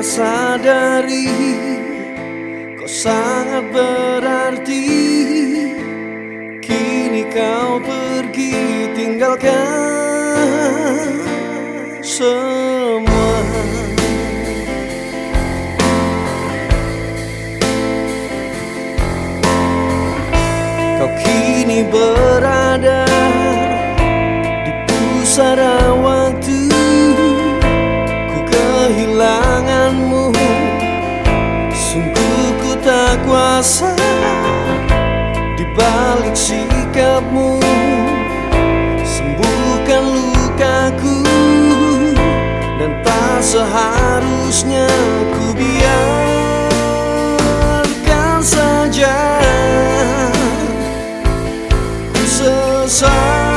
sadari Kau sangat berarti. Kini kau pergi tinggalkan semua. Kau kini berada rasa di balik sikapmu. Sembuhkan lukaku dan tak seharusnya ku biarkan saja ku sesat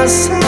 myself